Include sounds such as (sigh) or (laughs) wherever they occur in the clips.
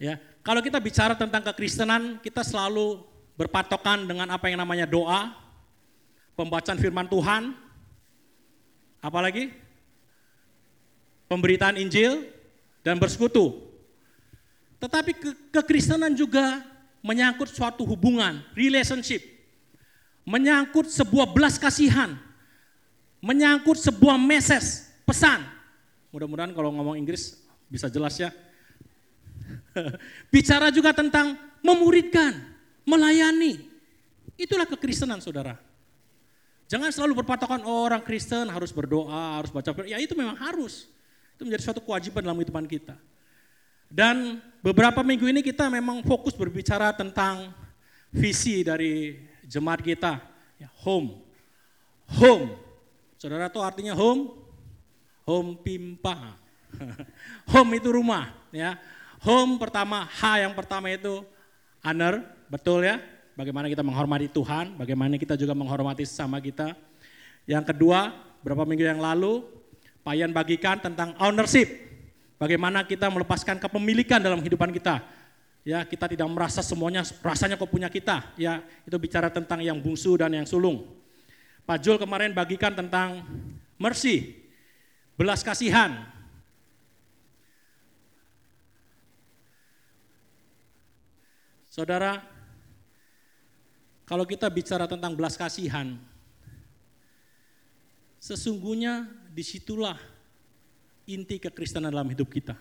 Ya, kalau kita bicara tentang kekristenan, kita selalu berpatokan dengan apa yang namanya doa, pembacaan firman Tuhan, apalagi pemberitaan Injil dan bersekutu. Tetapi ke kekristenan juga menyangkut suatu hubungan, relationship. Menyangkut sebuah belas kasihan. Menyangkut sebuah message, pesan. Mudah-mudahan kalau ngomong Inggris bisa jelas ya. (laughs) Bicara juga tentang memuridkan, melayani. Itulah kekristenan saudara. Jangan selalu berpatokan oh, orang Kristen harus berdoa, harus baca Ya itu memang harus. Itu menjadi suatu kewajiban dalam kehidupan kita. Dan beberapa minggu ini kita memang fokus berbicara tentang visi dari jemaat kita. Ya, home. Home. Saudara tahu artinya home? Home pimpa. (laughs) home itu rumah. ya. Home pertama, H yang pertama itu honor, betul ya. Bagaimana kita menghormati Tuhan, bagaimana kita juga menghormati sesama kita. Yang kedua, beberapa minggu yang lalu, Payan bagikan tentang ownership. Bagaimana kita melepaskan kepemilikan dalam kehidupan kita. Ya, kita tidak merasa semuanya rasanya kok punya kita. Ya, itu bicara tentang yang bungsu dan yang sulung. Pak Jul kemarin bagikan tentang mercy, belas kasihan. Saudara, kalau kita bicara tentang belas kasihan, sesungguhnya di situlah inti kekristenan dalam hidup kita.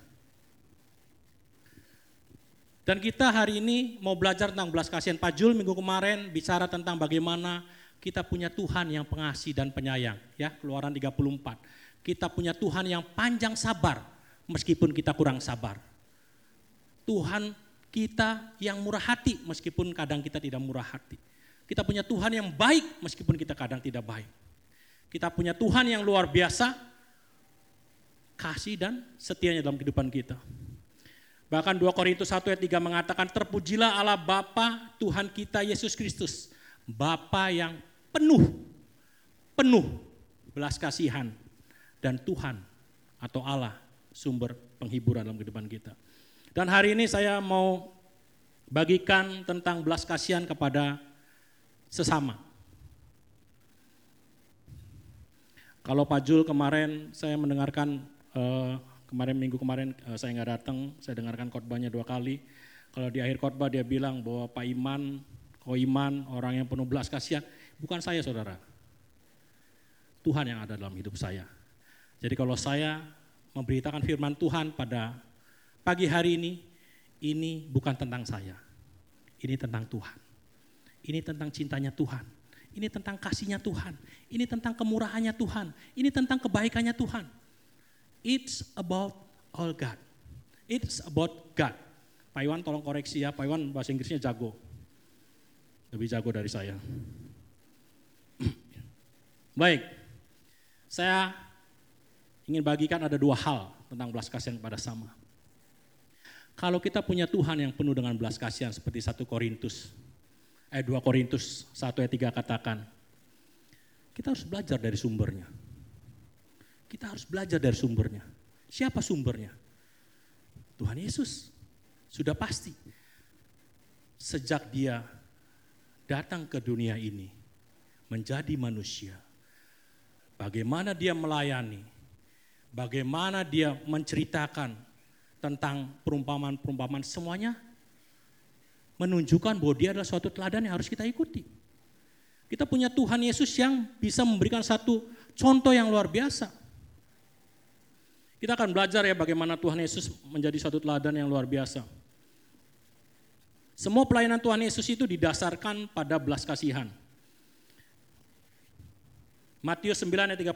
Dan kita hari ini mau belajar tentang belas kasihan. Pak Jul minggu kemarin bicara tentang bagaimana kita punya Tuhan yang pengasih dan penyayang. Ya, keluaran 34. Kita punya Tuhan yang panjang sabar meskipun kita kurang sabar. Tuhan kita yang murah hati meskipun kadang kita tidak murah hati. Kita punya Tuhan yang baik meskipun kita kadang tidak baik. Kita punya Tuhan yang luar biasa kasih dan setianya dalam kehidupan kita. Bahkan 2 Korintus 1 ayat 3 mengatakan terpujilah Allah Bapa Tuhan kita Yesus Kristus. Bapa yang penuh, penuh belas kasihan dan Tuhan atau Allah sumber penghiburan dalam kehidupan kita. Dan hari ini saya mau bagikan tentang belas kasihan kepada sesama. Kalau Pak Jul kemarin saya mendengarkan uh, kemarin minggu kemarin uh, saya nggak datang, saya dengarkan khotbahnya dua kali. Kalau di akhir khotbah dia bilang bahwa Pak Iman, Ko Iman, orang yang penuh belas kasihan, bukan saya saudara. Tuhan yang ada dalam hidup saya. Jadi kalau saya memberitakan firman Tuhan pada pagi hari ini, ini bukan tentang saya. Ini tentang Tuhan. Ini tentang cintanya Tuhan. Ini tentang kasihnya Tuhan. Ini tentang kemurahannya Tuhan. Ini tentang kebaikannya Tuhan. It's about all God. It's about God. Pak Iwan tolong koreksi ya, Pak Iwan bahasa Inggrisnya jago. Lebih jago dari saya. (clears throat) Baik, saya ingin bagikan ada dua hal tentang belas kasihan pada sama. Kalau kita punya Tuhan yang penuh dengan belas kasihan seperti 1 Korintus, eh 2 Korintus 1 ayat 3 katakan, kita harus belajar dari sumbernya. Kita harus belajar dari sumbernya. Siapa sumbernya? Tuhan Yesus. Sudah pasti. Sejak dia datang ke dunia ini, menjadi manusia. Bagaimana dia melayani, bagaimana dia menceritakan tentang perumpamaan-perumpamaan semuanya menunjukkan bahwa dia adalah suatu teladan yang harus kita ikuti. Kita punya Tuhan Yesus yang bisa memberikan satu contoh yang luar biasa. Kita akan belajar ya bagaimana Tuhan Yesus menjadi satu teladan yang luar biasa. Semua pelayanan Tuhan Yesus itu didasarkan pada belas kasihan. Matius 9 ayat 36.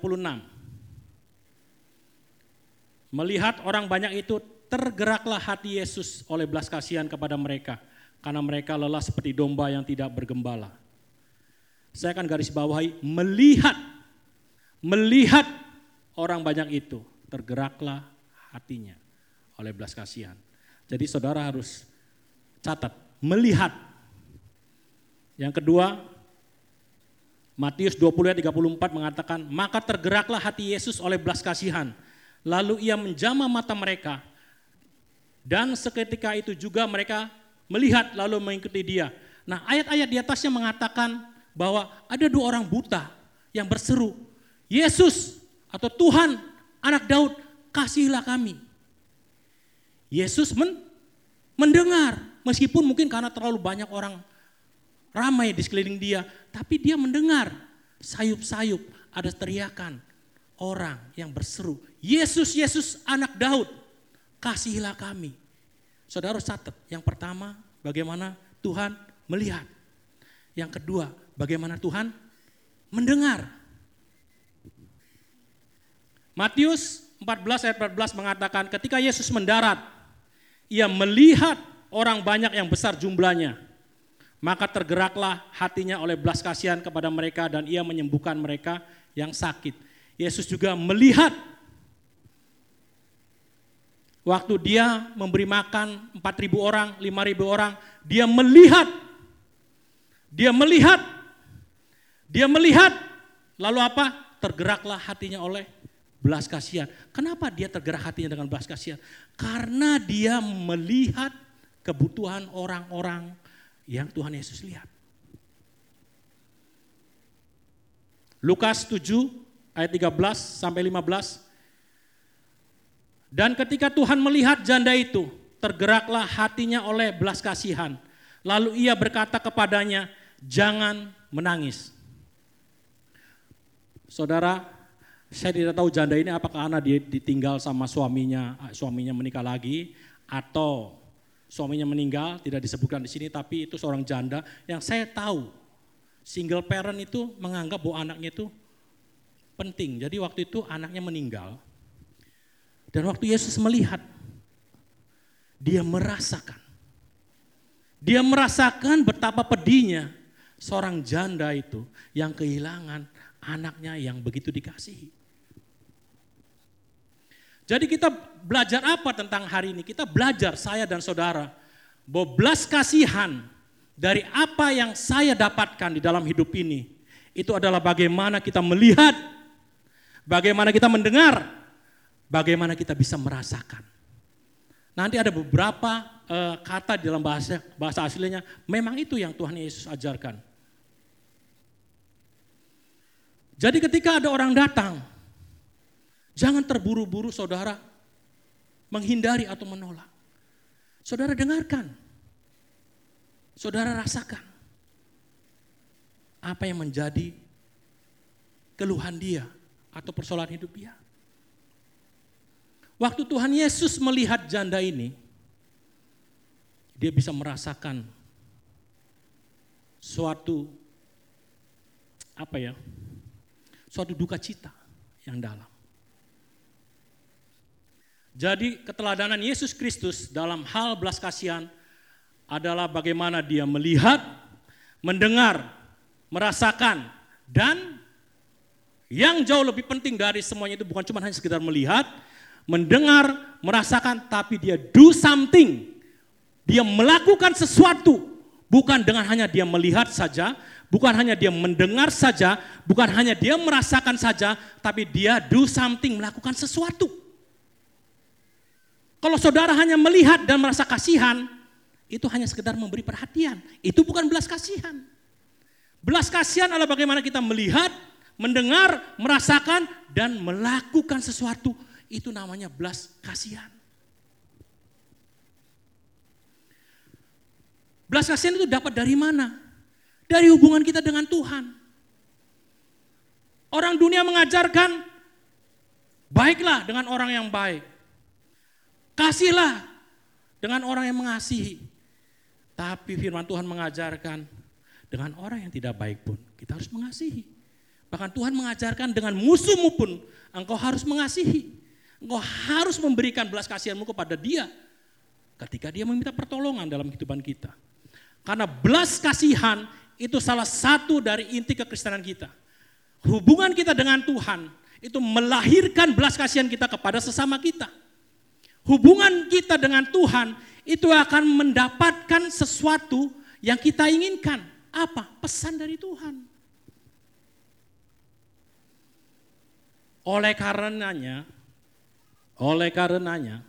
Melihat orang banyak itu tergeraklah hati Yesus oleh belas kasihan kepada mereka karena mereka lelah seperti domba yang tidak bergembala. Saya akan garis bawahi melihat melihat orang banyak itu tergeraklah hatinya oleh belas kasihan. Jadi saudara harus catat, melihat. Yang kedua, Matius 20 ayat 34 mengatakan, maka tergeraklah hati Yesus oleh belas kasihan. Lalu ia menjama mata mereka Dan seketika itu juga mereka melihat lalu mengikuti dia. Nah ayat-ayat di atasnya mengatakan bahwa ada dua orang buta yang berseru, Yesus atau Tuhan anak Daud kasihilah kami. Yesus men mendengar meskipun mungkin karena terlalu banyak orang ramai di sekeliling dia, tapi dia mendengar sayup-sayup ada teriakan orang yang berseru, Yesus, Yesus anak Daud, kasihilah kami. Saudara catat, yang pertama bagaimana Tuhan melihat. Yang kedua, bagaimana Tuhan mendengar. Matius 14 ayat 14 mengatakan ketika Yesus mendarat, ia melihat orang banyak yang besar jumlahnya. Maka tergeraklah hatinya oleh belas kasihan kepada mereka dan ia menyembuhkan mereka yang sakit. Yesus juga melihat waktu dia memberi makan 4.000 orang, 5.000 orang, dia melihat, dia melihat, dia melihat, lalu apa? Tergeraklah hatinya oleh belas kasihan. Kenapa dia tergerak hatinya dengan belas kasihan? Karena dia melihat kebutuhan orang-orang yang Tuhan Yesus lihat. Lukas 7 ayat 13 sampai 15. Dan ketika Tuhan melihat janda itu, tergeraklah hatinya oleh belas kasihan. Lalu ia berkata kepadanya, jangan menangis. Saudara, saya tidak tahu janda ini apakah dia ditinggal sama suaminya, suaminya menikah lagi, atau suaminya meninggal, tidak disebutkan di sini, tapi itu seorang janda yang saya tahu single parent itu menganggap bahwa anaknya itu penting. Jadi waktu itu anaknya meninggal, dan waktu Yesus melihat, dia merasakan. Dia merasakan betapa pedihnya seorang janda itu yang kehilangan anaknya yang begitu dikasihi. Jadi kita belajar apa tentang hari ini? Kita belajar saya dan saudara bahwa belas kasihan dari apa yang saya dapatkan di dalam hidup ini itu adalah bagaimana kita melihat, bagaimana kita mendengar, bagaimana kita bisa merasakan. Nanti ada beberapa uh, kata dalam bahasa bahasa aslinya, memang itu yang Tuhan Yesus ajarkan. Jadi ketika ada orang datang Jangan terburu-buru saudara menghindari atau menolak. Saudara dengarkan. Saudara rasakan. Apa yang menjadi keluhan dia atau persoalan hidup dia. Waktu Tuhan Yesus melihat janda ini, dia bisa merasakan suatu apa ya? Suatu duka cita yang dalam. Jadi keteladanan Yesus Kristus dalam hal belas kasihan adalah bagaimana dia melihat, mendengar, merasakan, dan yang jauh lebih penting dari semuanya itu bukan cuma hanya sekedar melihat, mendengar, merasakan, tapi dia do something. Dia melakukan sesuatu, bukan dengan hanya dia melihat saja, bukan hanya dia mendengar saja, bukan hanya dia merasakan saja, tapi dia do something, melakukan sesuatu. Kalau saudara hanya melihat dan merasa kasihan, itu hanya sekedar memberi perhatian. Itu bukan belas kasihan. Belas kasihan adalah bagaimana kita melihat, mendengar, merasakan, dan melakukan sesuatu. Itu namanya belas kasihan. Belas kasihan itu dapat dari mana? Dari hubungan kita dengan Tuhan. Orang dunia mengajarkan, baiklah dengan orang yang baik. Kasihlah dengan orang yang mengasihi. Tapi firman Tuhan mengajarkan dengan orang yang tidak baik pun kita harus mengasihi. Bahkan Tuhan mengajarkan dengan musuhmu pun engkau harus mengasihi. Engkau harus memberikan belas kasihanmu kepada dia ketika dia meminta pertolongan dalam kehidupan kita. Karena belas kasihan itu salah satu dari inti kekristenan kita. Hubungan kita dengan Tuhan itu melahirkan belas kasihan kita kepada sesama kita hubungan kita dengan Tuhan itu akan mendapatkan sesuatu yang kita inginkan. Apa? Pesan dari Tuhan. Oleh karenanya, oleh karenanya,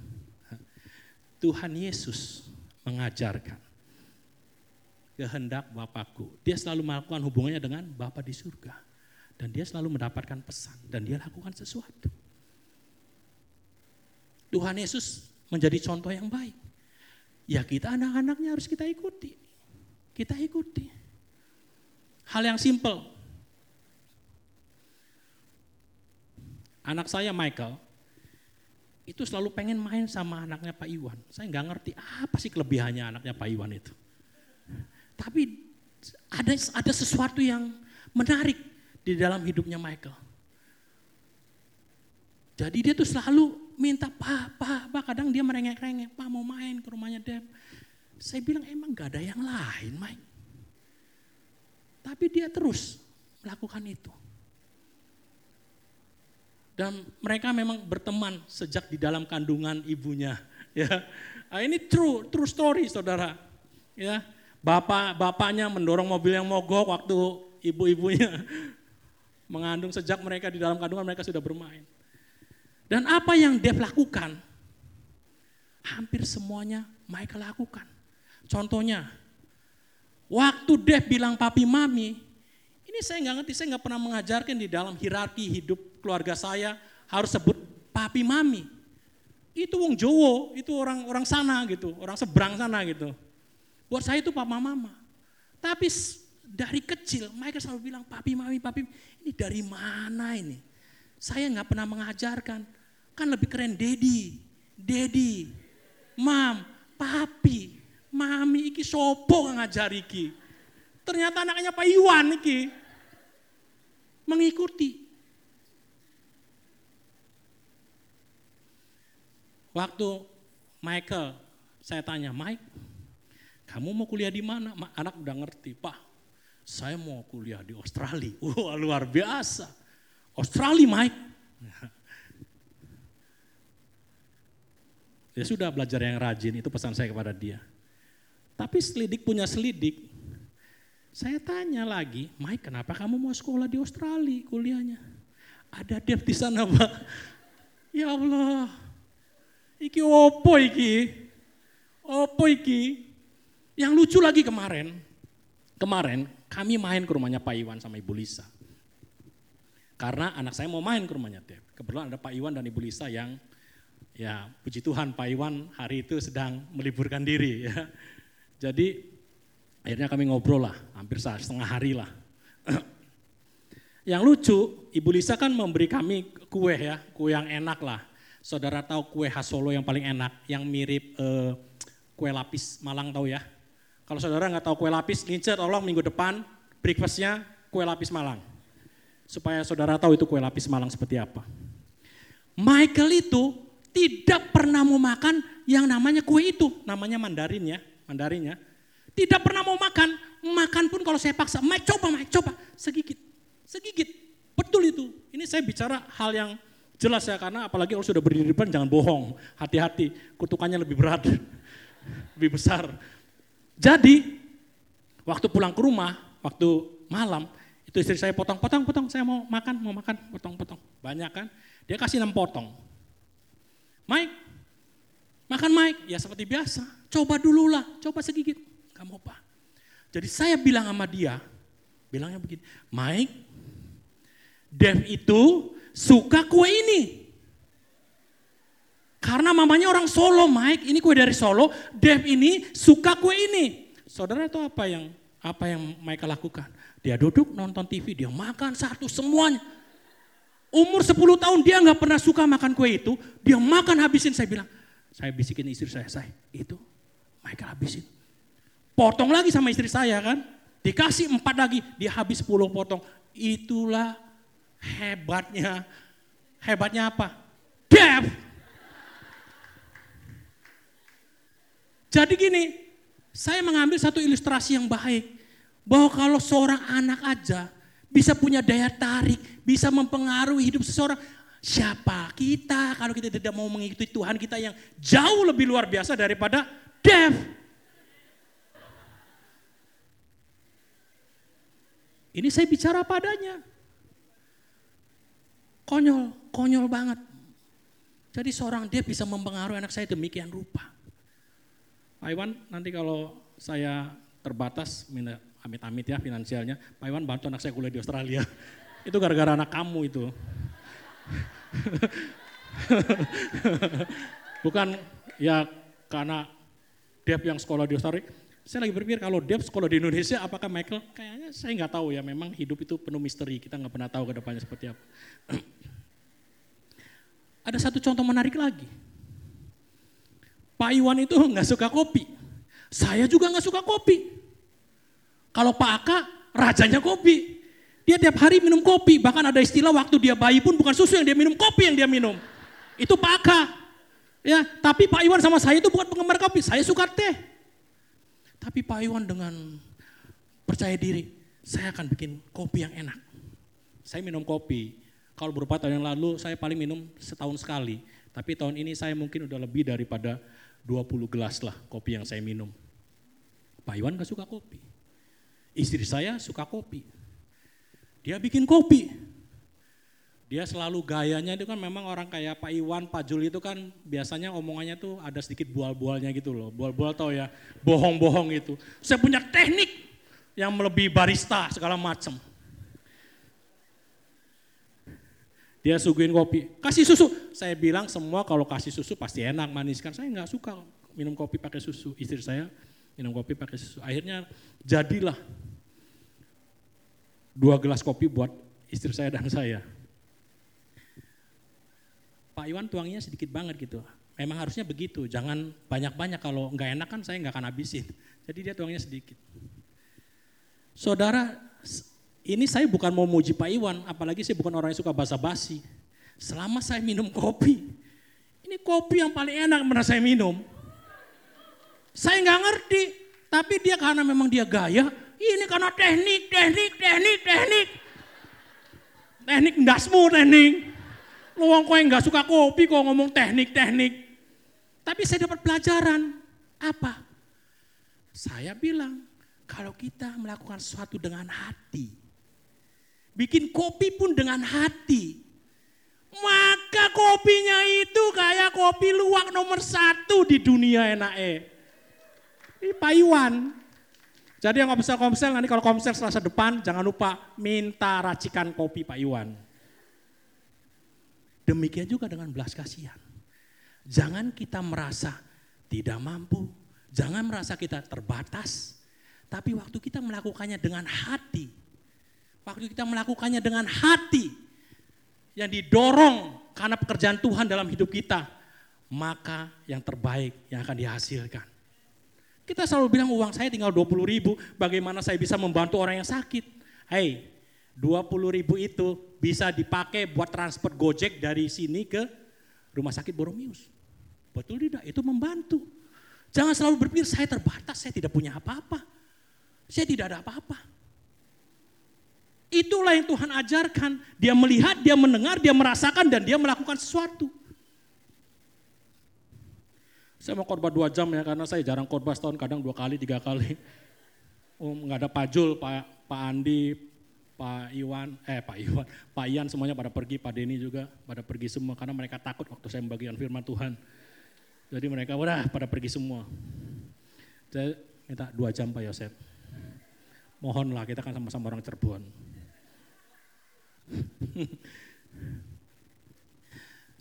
Tuhan Yesus mengajarkan kehendak Bapakku. Dia selalu melakukan hubungannya dengan Bapa di surga. Dan dia selalu mendapatkan pesan dan dia lakukan sesuatu. Tuhan Yesus menjadi contoh yang baik. Ya kita anak-anaknya harus kita ikuti. Kita ikuti. Hal yang simple. Anak saya Michael, itu selalu pengen main sama anaknya Pak Iwan. Saya nggak ngerti apa sih kelebihannya anaknya Pak Iwan itu. Tapi ada ada sesuatu yang menarik di dalam hidupnya Michael. Jadi dia tuh selalu minta, Pak, Pak. Kadang dia merengek-rengek, Pak mau main ke rumahnya Deb. Saya bilang emang gak ada yang lain, Mike. Tapi dia terus melakukan itu. Dan mereka memang berteman sejak di dalam kandungan ibunya. (laughs) Ya, nah, ini true, true story, saudara. Ya, bapak bapaknya mendorong mobil yang mogok waktu ibu-ibunya (laughs) mengandung sejak mereka di dalam kandungan mereka sudah bermain. Dan apa yang Dev lakukan, hampir semuanya Michael lakukan. Contohnya, waktu Dev bilang papi mami, ini saya nggak ngerti, saya nggak pernah mengajarkan di dalam hierarki hidup keluarga saya harus sebut papi mami. Itu wong Jowo, itu orang orang sana gitu, orang seberang sana gitu. Buat saya itu papa mama. Tapi dari kecil mereka selalu bilang papi mami papi ini dari mana ini? Saya nggak pernah mengajarkan. Kan lebih keren daddy, daddy, mam, papi, mami iki sopo ngajar iki. Ternyata anaknya Pak Iwan iki mengikuti Waktu Michael, saya tanya, Mike, kamu mau kuliah di mana? Anak udah ngerti, Pak, saya mau kuliah di Australia. (laughs) Wah luar biasa. Australia, Mike. (laughs) Ya sudah belajar yang rajin, itu pesan saya kepada dia. Tapi selidik punya selidik. Saya tanya lagi, Mike kenapa kamu mau sekolah di Australia kuliahnya? Ada Dev di sana, Pak. (laughs) Ya Allah, Iki opo iki? Opo iki? Yang lucu lagi kemarin, kemarin kami main ke rumahnya Pak Iwan sama Ibu Lisa. Karena anak saya mau main ke rumahnya Dev. Kebetulan ada Pak Iwan dan Ibu Lisa yang ya puji Tuhan Pak Iwan hari itu sedang meliburkan diri ya. Jadi akhirnya kami ngobrol lah, hampir setengah hari lah. (clears throat) yang lucu, Ibu Lisa kan memberi kami kue ya, kue yang enak lah. Saudara tahu kue khas Solo yang paling enak, yang mirip uh, kue lapis Malang tahu ya? Kalau saudara nggak tahu kue lapis, lincer tolong minggu depan breakfastnya kue lapis Malang. Supaya saudara tahu itu kue lapis Malang seperti apa. Michael itu tidak pernah mau makan yang namanya kue itu, namanya mandarin ya, mandarin ya. Tidak pernah mau makan, makan pun kalau saya paksa, Mike coba, Mike coba, segigit, segigit. Betul itu. Ini saya bicara hal yang Jelas ya karena apalagi kalau sudah berdiri di depan jangan bohong. Hati-hati, kutukannya lebih berat, (laughs) lebih besar. Jadi waktu pulang ke rumah, waktu malam, itu istri saya potong-potong, potong, saya mau makan, mau makan, potong-potong. Banyak kan? Dia kasih enam potong. Mike, makan Mike, ya seperti biasa. Coba dulu lah, coba segigit. Kamu apa? Jadi saya bilang sama dia, bilangnya begini, Mike, Dev itu suka kue ini. Karena mamanya orang Solo, Mike, ini kue dari Solo, Dev ini suka kue ini. Saudara itu apa yang apa yang Mike lakukan? Dia duduk nonton TV, dia makan satu semuanya. Umur 10 tahun dia nggak pernah suka makan kue itu, dia makan habisin. Saya bilang, saya bisikin istri saya, saya itu Michael habisin. Potong lagi sama istri saya kan, dikasih empat lagi, dia habis 10 potong. Itulah Hebatnya, hebatnya apa? Deaf. Jadi gini, saya mengambil satu ilustrasi yang baik. Bahwa kalau seorang anak aja bisa punya daya tarik, bisa mempengaruhi hidup seseorang. Siapa kita kalau kita tidak mau mengikuti Tuhan kita yang jauh lebih luar biasa daripada deaf. Ini saya bicara padanya. Konyol, konyol banget. Jadi seorang dia bisa mempengaruhi anak saya demikian rupa. Pak Iwan nanti kalau saya terbatas amit-amit ya finansialnya, Pak Iwan bantu anak saya kuliah di Australia. (laughs) itu gara-gara anak kamu itu. (laughs) Bukan ya karena Dep yang sekolah di Australia. Saya lagi berpikir kalau Dep sekolah di Indonesia, apakah Michael? Kayaknya saya nggak tahu ya. Memang hidup itu penuh misteri. Kita nggak pernah tahu ke depannya seperti apa. (clears throat) Ada satu contoh menarik lagi. Pak Iwan itu nggak suka kopi. Saya juga nggak suka kopi. Kalau Pak Aka, rajanya kopi. Dia tiap hari minum kopi, bahkan ada istilah waktu dia bayi pun bukan susu yang dia minum, kopi yang dia minum. Itu Pak Aka. Ya, tapi Pak Iwan sama saya itu bukan penggemar kopi, saya suka teh. Tapi Pak Iwan dengan percaya diri, saya akan bikin kopi yang enak. Saya minum kopi. Kalau beberapa tahun yang lalu saya paling minum setahun sekali. Tapi tahun ini saya mungkin udah lebih daripada 20 gelas lah kopi yang saya minum. Pak Iwan gak suka kopi. Istri saya suka kopi. Dia bikin kopi. Dia selalu gayanya itu kan memang orang kayak Pak Iwan, Pak Jul itu kan biasanya omongannya tuh ada sedikit bual-bualnya gitu loh. Bual-bual tau ya, bohong-bohong itu. Saya punya teknik yang melebihi barista segala macam. Dia suguhin kopi, kasih susu. Saya bilang semua kalau kasih susu pasti enak, manis kan. Saya nggak suka minum kopi pakai susu. Istri saya minum kopi pakai susu. Akhirnya jadilah dua gelas kopi buat istri saya dan saya. Pak Iwan tuangnya sedikit banget gitu. Memang harusnya begitu, jangan banyak-banyak kalau nggak enak kan saya nggak akan habisin. Jadi dia tuangnya sedikit. Saudara, ini saya bukan mau muji Pak Iwan, apalagi saya bukan orang yang suka basa-basi. Selama saya minum kopi, ini kopi yang paling enak pernah saya minum. Saya nggak ngerti, tapi dia karena memang dia gaya, ini karena teknik, teknik, teknik, teknik. Teknik ndasmu teknik. Lu wong kowe nggak suka kopi kok ngomong teknik, teknik. Tapi saya dapat pelajaran. Apa? Saya bilang, kalau kita melakukan sesuatu dengan hati, bikin kopi pun dengan hati, maka kopinya itu kayak kopi luwak nomor satu di dunia enak eh. Ini Pak Iwan, jadi yang komsel-komsel nanti kalau komsel selasa depan jangan lupa minta racikan kopi Pak Iwan. Demikian juga dengan belas kasihan. Jangan kita merasa tidak mampu, jangan merasa kita terbatas, tapi waktu kita melakukannya dengan hati, waktu kita melakukannya dengan hati yang didorong karena pekerjaan Tuhan dalam hidup kita, maka yang terbaik yang akan dihasilkan. Kita selalu bilang uang saya tinggal 20 ribu, bagaimana saya bisa membantu orang yang sakit. Hei, 20 ribu itu bisa dipakai buat transport gojek dari sini ke rumah sakit Boromius. Betul tidak? Itu membantu. Jangan selalu berpikir saya terbatas, saya tidak punya apa-apa. Saya tidak ada apa-apa. Itulah yang Tuhan ajarkan. Dia melihat, dia mendengar, dia merasakan, dan dia melakukan sesuatu. Saya mau khotbah dua jam ya karena saya jarang khotbah setahun kadang dua kali tiga kali. Oh nggak ada Pak Jul, Pak Pak Andi, Pak Iwan, eh Pak Iwan, Pak Ian semuanya pada pergi, Pak Denny juga pada pergi semua karena mereka takut waktu saya membagikan firman Tuhan. Jadi mereka udah pada pergi semua. Saya minta dua jam Pak Yosef. Mohonlah kita kan sama-sama orang Cirebon. (laughs)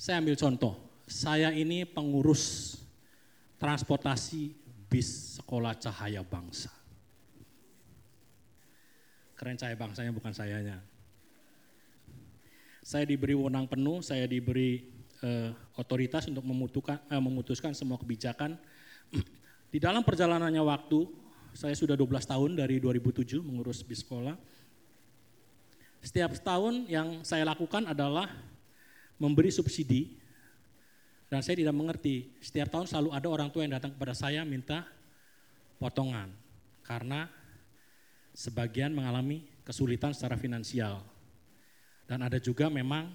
saya ambil contoh, saya ini pengurus transportasi bis sekolah cahaya bangsa. Cahaya bangsanya bukan sayanya. Saya diberi wewenang penuh, saya diberi uh, otoritas untuk memutuskan, uh, memutuskan semua kebijakan. (clears throat) Di dalam perjalanannya waktu, saya sudah 12 tahun dari 2007 mengurus bis sekolah. Setiap tahun yang saya lakukan adalah memberi subsidi dan saya tidak mengerti, setiap tahun selalu ada orang tua yang datang kepada saya minta potongan. Karena sebagian mengalami kesulitan secara finansial. Dan ada juga memang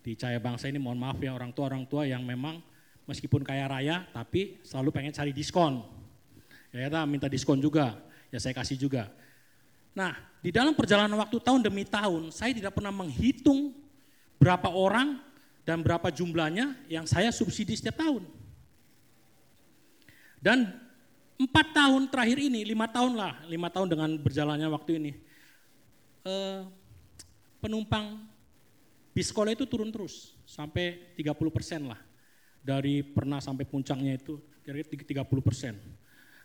di Cahaya Bangsa ini mohon maaf ya orang tua-orang tua yang memang meskipun kaya raya tapi selalu pengen cari diskon. Ya kita minta diskon juga, ya saya kasih juga. Nah di dalam perjalanan waktu tahun demi tahun saya tidak pernah menghitung berapa orang dan berapa jumlahnya yang saya subsidi setiap tahun. Dan empat tahun terakhir ini, lima tahun lah, lima tahun dengan berjalannya waktu ini, eh, penumpang bis sekolah itu turun terus sampai 30 persen lah. Dari pernah sampai puncaknya itu kira-kira 30 persen,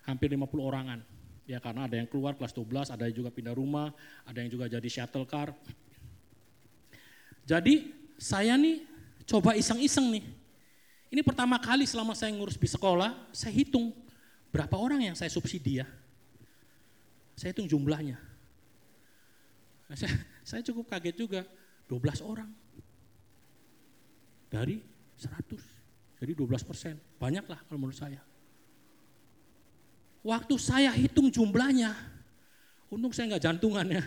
hampir 50 orangan. Ya karena ada yang keluar kelas 12, ada yang juga pindah rumah, ada yang juga jadi shuttle car. Jadi saya nih coba iseng-iseng nih. Ini pertama kali selama saya ngurus bis sekolah, saya hitung berapa orang yang saya subsidi ya. Saya hitung jumlahnya. Saya, (laughs) saya cukup kaget juga, 12 orang. Dari 100, jadi 12 persen. Banyak lah kalau menurut saya. Waktu saya hitung jumlahnya, untung saya nggak jantungan ya.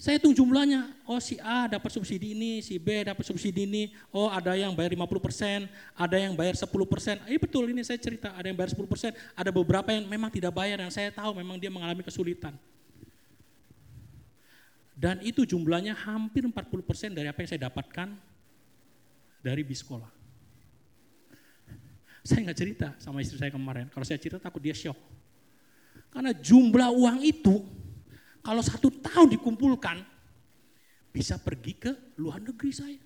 Saya hitung jumlahnya, oh si A dapat subsidi ini, si B dapat subsidi ini, oh ada yang bayar 50 persen, ada yang bayar 10 persen. Iya betul ini saya cerita, ada yang bayar 10 persen, ada beberapa yang memang tidak bayar dan saya tahu memang dia mengalami kesulitan. Dan itu jumlahnya hampir 40 persen dari apa yang saya dapatkan dari bis sekolah. (laughs) Saya nggak cerita sama istri saya kemarin, kalau saya cerita takut dia shock. Karena jumlah uang itu kalau satu tahun dikumpulkan, bisa pergi ke luar negeri saya.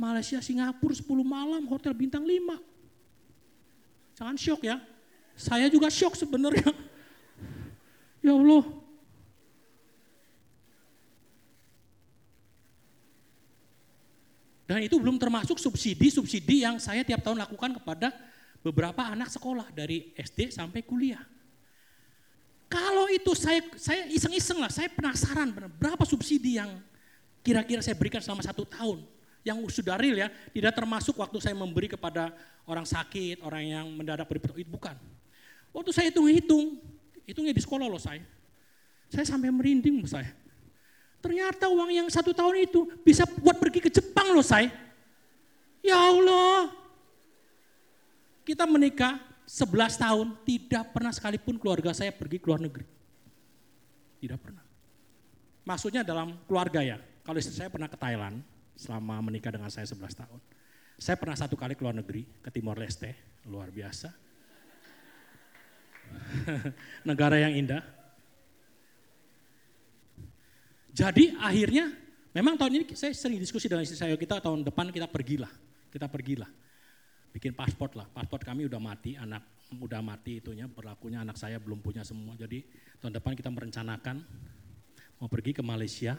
Malaysia, Singapura 10 malam, hotel bintang 5. Jangan shock ya. Saya juga shock sebenarnya. (laughs) Ya Allah. Dan itu belum termasuk subsidi-subsidi yang saya tiap tahun lakukan kepada beberapa anak sekolah dari SD sampai kuliah. Kalau itu saya saya iseng-iseng lah, saya penasaran berapa subsidi yang kira-kira saya berikan selama satu tahun. Yang sudah real ya, tidak termasuk waktu saya memberi kepada orang sakit, orang yang mendadak beri itu bukan. Waktu saya hitung-hitung, hitungnya di sekolah loh saya. Saya sampai merinding saya. Ternyata uang yang satu tahun itu bisa buat pergi ke Jepang loh saya. Ya Allah. Kita menikah, 11 tahun tidak pernah sekalipun keluarga saya pergi ke luar negeri. Tidak pernah. Maksudnya dalam keluarga ya. Kalau istri saya pernah ke Thailand selama menikah dengan saya 11 tahun. Saya pernah satu kali ke luar negeri, ke Timor Leste, luar biasa. (laughs) Negara yang indah. Jadi akhirnya memang tahun ini saya sering diskusi dengan istri saya, kita tahun depan kita pergilah, kita pergilah bikin paspor lah. Paspor kami udah mati, anak udah mati itunya, berlakunya anak saya belum punya semua. Jadi tahun depan kita merencanakan mau pergi ke Malaysia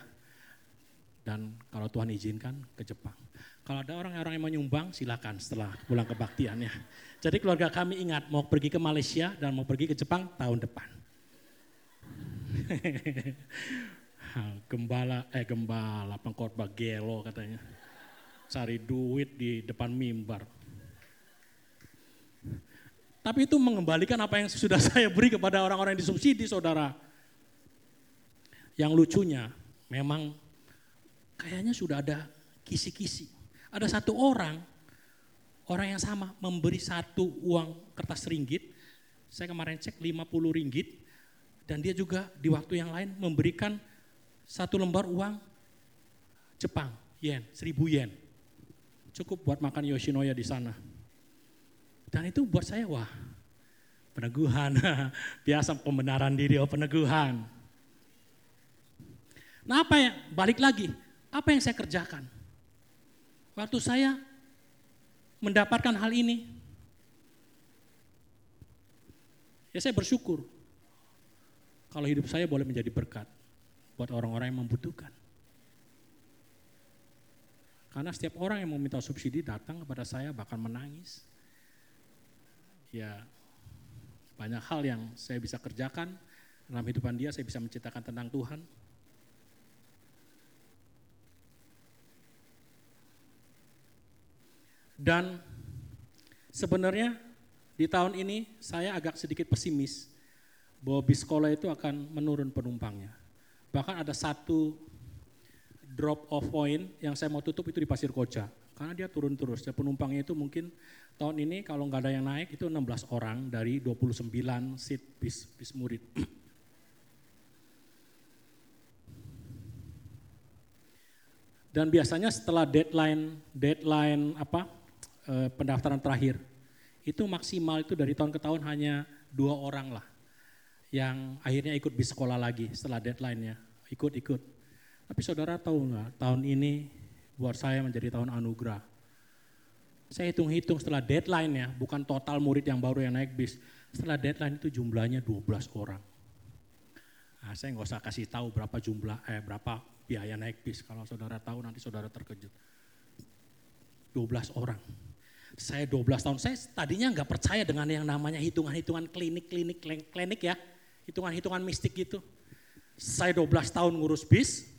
dan kalau Tuhan izinkan ke Jepang. Kalau ada orang-orang yang mau nyumbang silakan setelah pulang kebaktian ya. Jadi keluarga kami ingat mau pergi ke Malaysia dan mau pergi ke Jepang tahun depan. (laughs) gembala eh gembala pengkhotbah gelo katanya cari duit di depan mimbar tapi itu mengembalikan apa yang sudah (laughs) saya beri kepada orang-orang yang disubsidi, saudara. Yang lucunya, memang kayaknya sudah ada kisi-kisi. Ada satu orang, orang yang sama memberi satu uang kertas ringgit, saya kemarin cek 50 ringgit, dan dia juga di waktu yang lain memberikan satu lembar uang Jepang, yen, seribu yen. Cukup buat makan Yoshinoya di sana. Dan itu buat saya wah peneguhan. (laughs) Biasa pembenaran diri, oh peneguhan. Nah apa ya, balik lagi, apa yang saya kerjakan? Waktu saya mendapatkan hal ini, ya saya bersyukur kalau hidup saya boleh menjadi berkat buat orang-orang yang membutuhkan. Karena setiap orang yang meminta subsidi datang kepada saya bahkan menangis ya banyak hal yang saya bisa kerjakan dalam hidupan dia, saya bisa menceritakan tentang Tuhan. Dan sebenarnya di tahun ini saya agak sedikit pesimis bahwa bis sekolah itu akan menurun penumpangnya. Bahkan ada satu drop off point yang saya mau tutup itu di Pasir Koja. Karena dia turun terus. Ya, penumpangnya itu mungkin tahun ini kalau nggak ada yang naik itu 16 orang dari 29 seat bis, bis murid. (clears throat) Dan biasanya setelah deadline deadline apa eh, pendaftaran terakhir itu maksimal itu dari tahun ke tahun hanya dua orang lah yang akhirnya ikut bis sekolah lagi setelah deadline-nya. Ikut-ikut. Tapi saudara tahu nggak, tahun ini buat saya menjadi tahun anugerah. Saya hitung-hitung setelah deadline ya, bukan total murid yang baru yang naik bis. Setelah deadline itu jumlahnya 12 orang. Nah, saya nggak usah kasih tahu berapa jumlah, eh berapa biaya naik bis. Kalau saudara tahu nanti saudara terkejut. 12 orang. Saya 12 tahun, saya tadinya nggak percaya dengan yang namanya hitungan-hitungan klinik-klinik klinik ya hitungan-hitungan mistik gitu. Saya 12 tahun ngurus bis,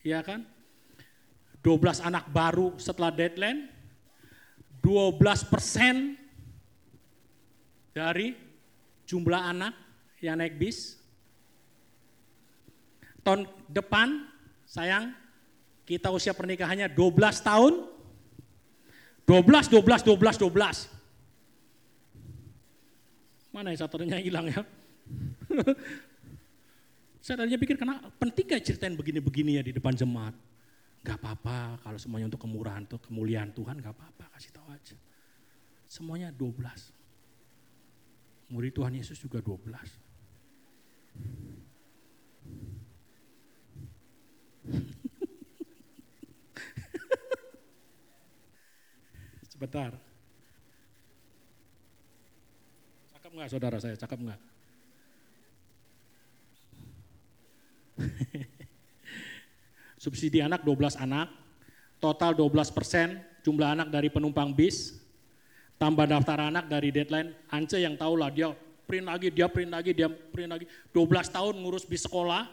ya kan? 12 anak baru setelah deadline, 12 persen dari jumlah anak yang naik bis. Tahun depan, sayang, kita usia pernikahannya 12 tahun, 12, 12, 12, 12. Mana ya satunya hilang ya? (laughs) Saya tadinya pikir karena penting gak ceritain begini-begini ya di depan jemaat. Gak apa-apa kalau semuanya untuk kemurahan, untuk kemuliaan Tuhan gak apa-apa kasih tahu aja. Semuanya 12. Murid Tuhan Yesus juga 12. (laughs) Sebentar. Cakep nggak saudara saya? Cakep nggak? (laughs) Subsidi anak 12 anak, total 12 persen jumlah anak dari penumpang bis, tambah daftar anak dari deadline, Ance yang tahu lah dia print lagi, dia print lagi, dia print lagi, 12 tahun ngurus bis sekolah,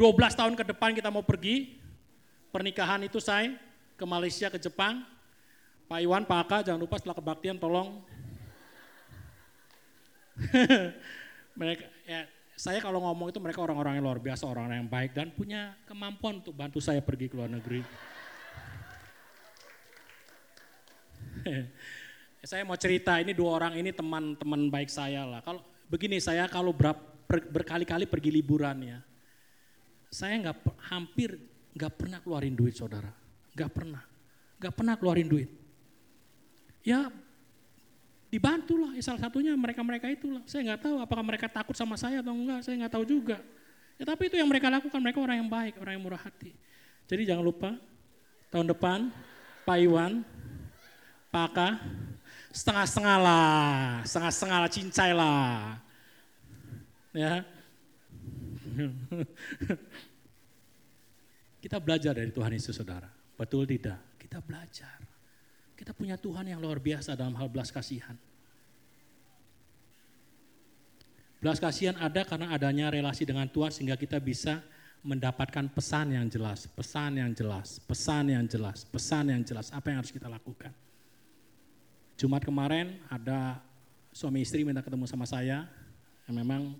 12 tahun ke depan kita mau pergi, pernikahan itu saya ke Malaysia, ke Jepang, Pak Iwan, Pak Aka, jangan lupa setelah kebaktian tolong. (laughs) Mereka ya saya kalau ngomong itu mereka orang-orang yang luar biasa, orang-orang yang baik dan punya kemampuan untuk bantu saya pergi ke luar negeri. (laughs) saya mau cerita ini dua orang ini teman-teman baik saya lah. Kalau begini saya kalau ber, berkali-kali pergi liburan ya, saya nggak hampir nggak pernah keluarin duit saudara, nggak pernah, nggak pernah keluarin duit. Ya dibantulah ya salah satunya mereka-mereka itulah. Saya nggak tahu apakah mereka takut sama saya atau enggak, saya nggak tahu juga. Ya tapi itu yang mereka lakukan, mereka orang yang baik, orang yang murah hati. Jadi jangan lupa tahun depan Pak Iwan, Pak Aka, setengah-setengah lah, setengah-setengah lah, cincai lah. Ya. (laughs) Kita belajar dari Tuhan Yesus saudara, betul tidak? Kita belajar. Kita punya Tuhan yang luar biasa dalam hal belas kasihan. Belas kasihan ada karena adanya relasi dengan Tuhan sehingga kita bisa mendapatkan pesan yang jelas, pesan yang jelas, pesan yang jelas, pesan yang jelas, apa yang harus kita lakukan. Jumat kemarin ada suami istri minta ketemu sama saya, yang memang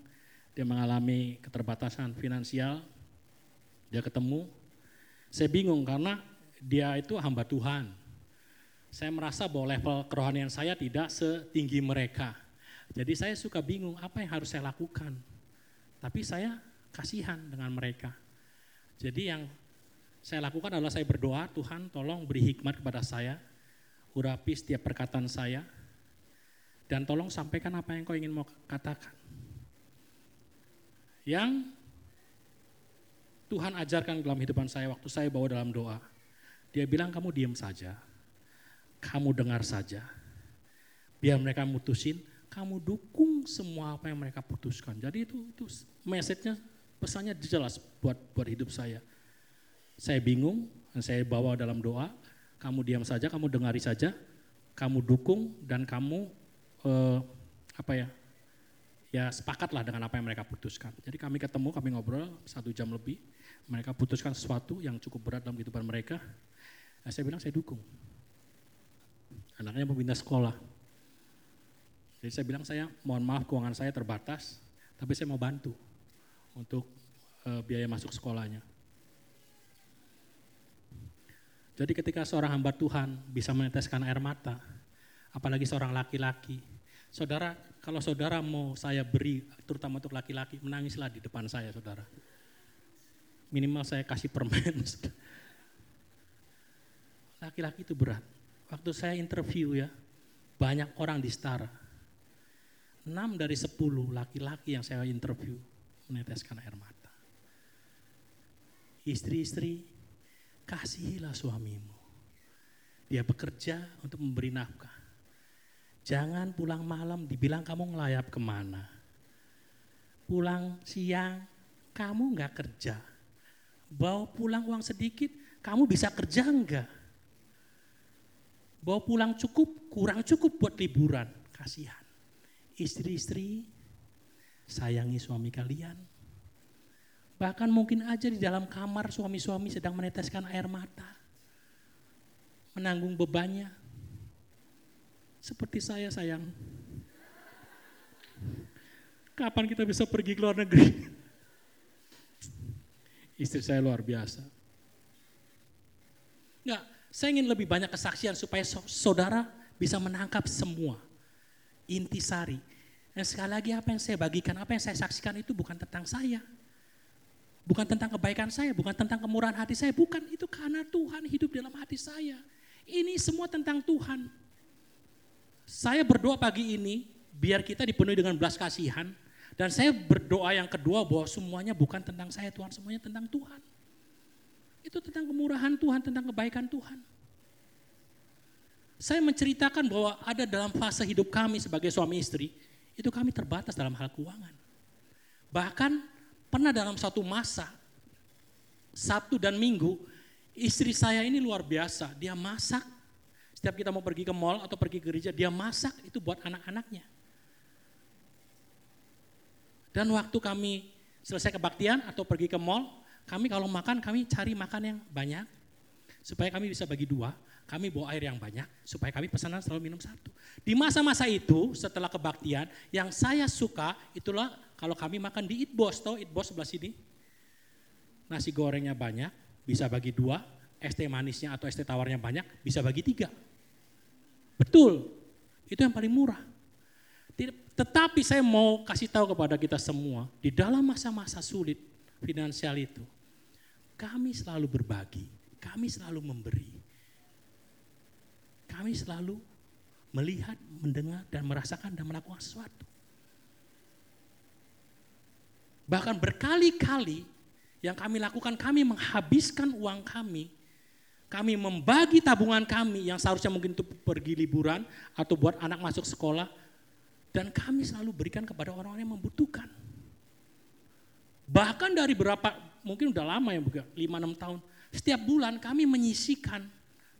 dia mengalami keterbatasan finansial, dia ketemu, saya bingung karena dia itu hamba Tuhan, saya merasa bahwa level kerohanian saya tidak setinggi mereka. Jadi saya suka bingung apa yang harus saya lakukan. Tapi saya kasihan dengan mereka. Jadi yang saya lakukan adalah saya berdoa, Tuhan tolong beri hikmat kepada saya, urapi setiap perkataan saya, dan tolong sampaikan apa yang kau ingin mau katakan. Yang Tuhan ajarkan dalam hidupan saya waktu saya bawa dalam doa. Dia bilang kamu diam saja kamu dengar saja. Biar mereka mutusin, kamu dukung semua apa yang mereka putuskan. Jadi itu itu message-nya pesannya jelas buat buat hidup saya. Saya bingung, saya bawa dalam doa, kamu diam saja, kamu dengari saja, kamu dukung dan kamu eh, apa ya? Ya sepakatlah dengan apa yang mereka putuskan. Jadi kami ketemu, kami ngobrol satu jam lebih. Mereka putuskan sesuatu yang cukup berat dalam kehidupan mereka. Nah, saya bilang saya dukung. Anaknya mau pindah sekolah. Jadi saya bilang saya mohon maaf keuangan saya terbatas, tapi saya mau bantu untuk uh, biaya masuk sekolahnya. Jadi ketika seorang hamba Tuhan bisa meneteskan air mata, apalagi seorang laki-laki, saudara, kalau saudara mau saya beri, terutama untuk laki-laki, menangislah di depan saya, saudara. Minimal saya kasih permen. (laughs) Laki-laki itu berat. Waktu saya interview ya, banyak orang di setara. enam dari sepuluh laki-laki yang saya interview meneteskan air mata. Istri-istri, kasihilah suamimu. Dia bekerja untuk memberi nafkah. Jangan pulang malam dibilang kamu ngelayap ke mana. Pulang siang, kamu nggak kerja. Bawa pulang uang sedikit, kamu bisa kerja enggak? Bawa pulang cukup, kurang cukup buat liburan. Kasihan. Istri-istri, sayangi suami kalian. Bahkan mungkin aja di dalam kamar suami-suami sedang meneteskan air mata. Menanggung bebannya. Seperti saya sayang. Kapan kita bisa pergi ke luar negeri? Istri saya luar biasa. Enggak, saya ingin lebih banyak kesaksian supaya saudara bisa menangkap semua intisari. Dan sekali lagi apa yang saya bagikan, apa yang saya saksikan itu bukan tentang saya. Bukan tentang kebaikan saya, bukan tentang kemurahan hati saya, bukan itu karena Tuhan hidup dalam hati saya. Ini semua tentang Tuhan. Saya berdoa pagi ini biar kita dipenuhi dengan belas kasihan dan saya berdoa yang kedua bahwa semuanya bukan tentang saya Tuhan, semuanya tentang Tuhan. Itu tentang kemurahan Tuhan, tentang kebaikan Tuhan. Saya menceritakan bahwa ada dalam fase hidup kami sebagai suami istri, itu kami terbatas dalam hal keuangan. Bahkan pernah dalam satu masa, Sabtu dan Minggu, istri saya ini luar biasa. Dia masak, setiap kita mau pergi ke mall atau pergi ke gereja, dia masak itu buat anak-anaknya. Dan waktu kami selesai kebaktian atau pergi ke mall, kami kalau makan, kami cari makan yang banyak, supaya kami bisa bagi dua, kami bawa air yang banyak, supaya kami pesanan selalu minum satu. Di masa-masa itu, setelah kebaktian, yang saya suka itulah kalau kami makan di Eat Boss, tau Eat Boss sebelah sini? Nasi gorengnya banyak, bisa bagi dua, teh manisnya atau teh tawarnya banyak, bisa bagi tiga. Betul, itu yang paling murah. Tetapi saya mau kasih tahu kepada kita semua, di dalam masa-masa sulit finansial itu, kami selalu berbagi, kami selalu memberi. Kami selalu melihat, mendengar, dan merasakan dan melakukan sesuatu. Bahkan berkali-kali yang kami lakukan, kami menghabiskan uang kami, kami membagi tabungan kami yang seharusnya mungkin untuk pergi liburan atau buat anak masuk sekolah, dan kami selalu berikan kepada orang-orang yang membutuhkan. Bahkan dari berapa, mungkin udah lama ya, 5-6 tahun. Setiap bulan kami menyisikan,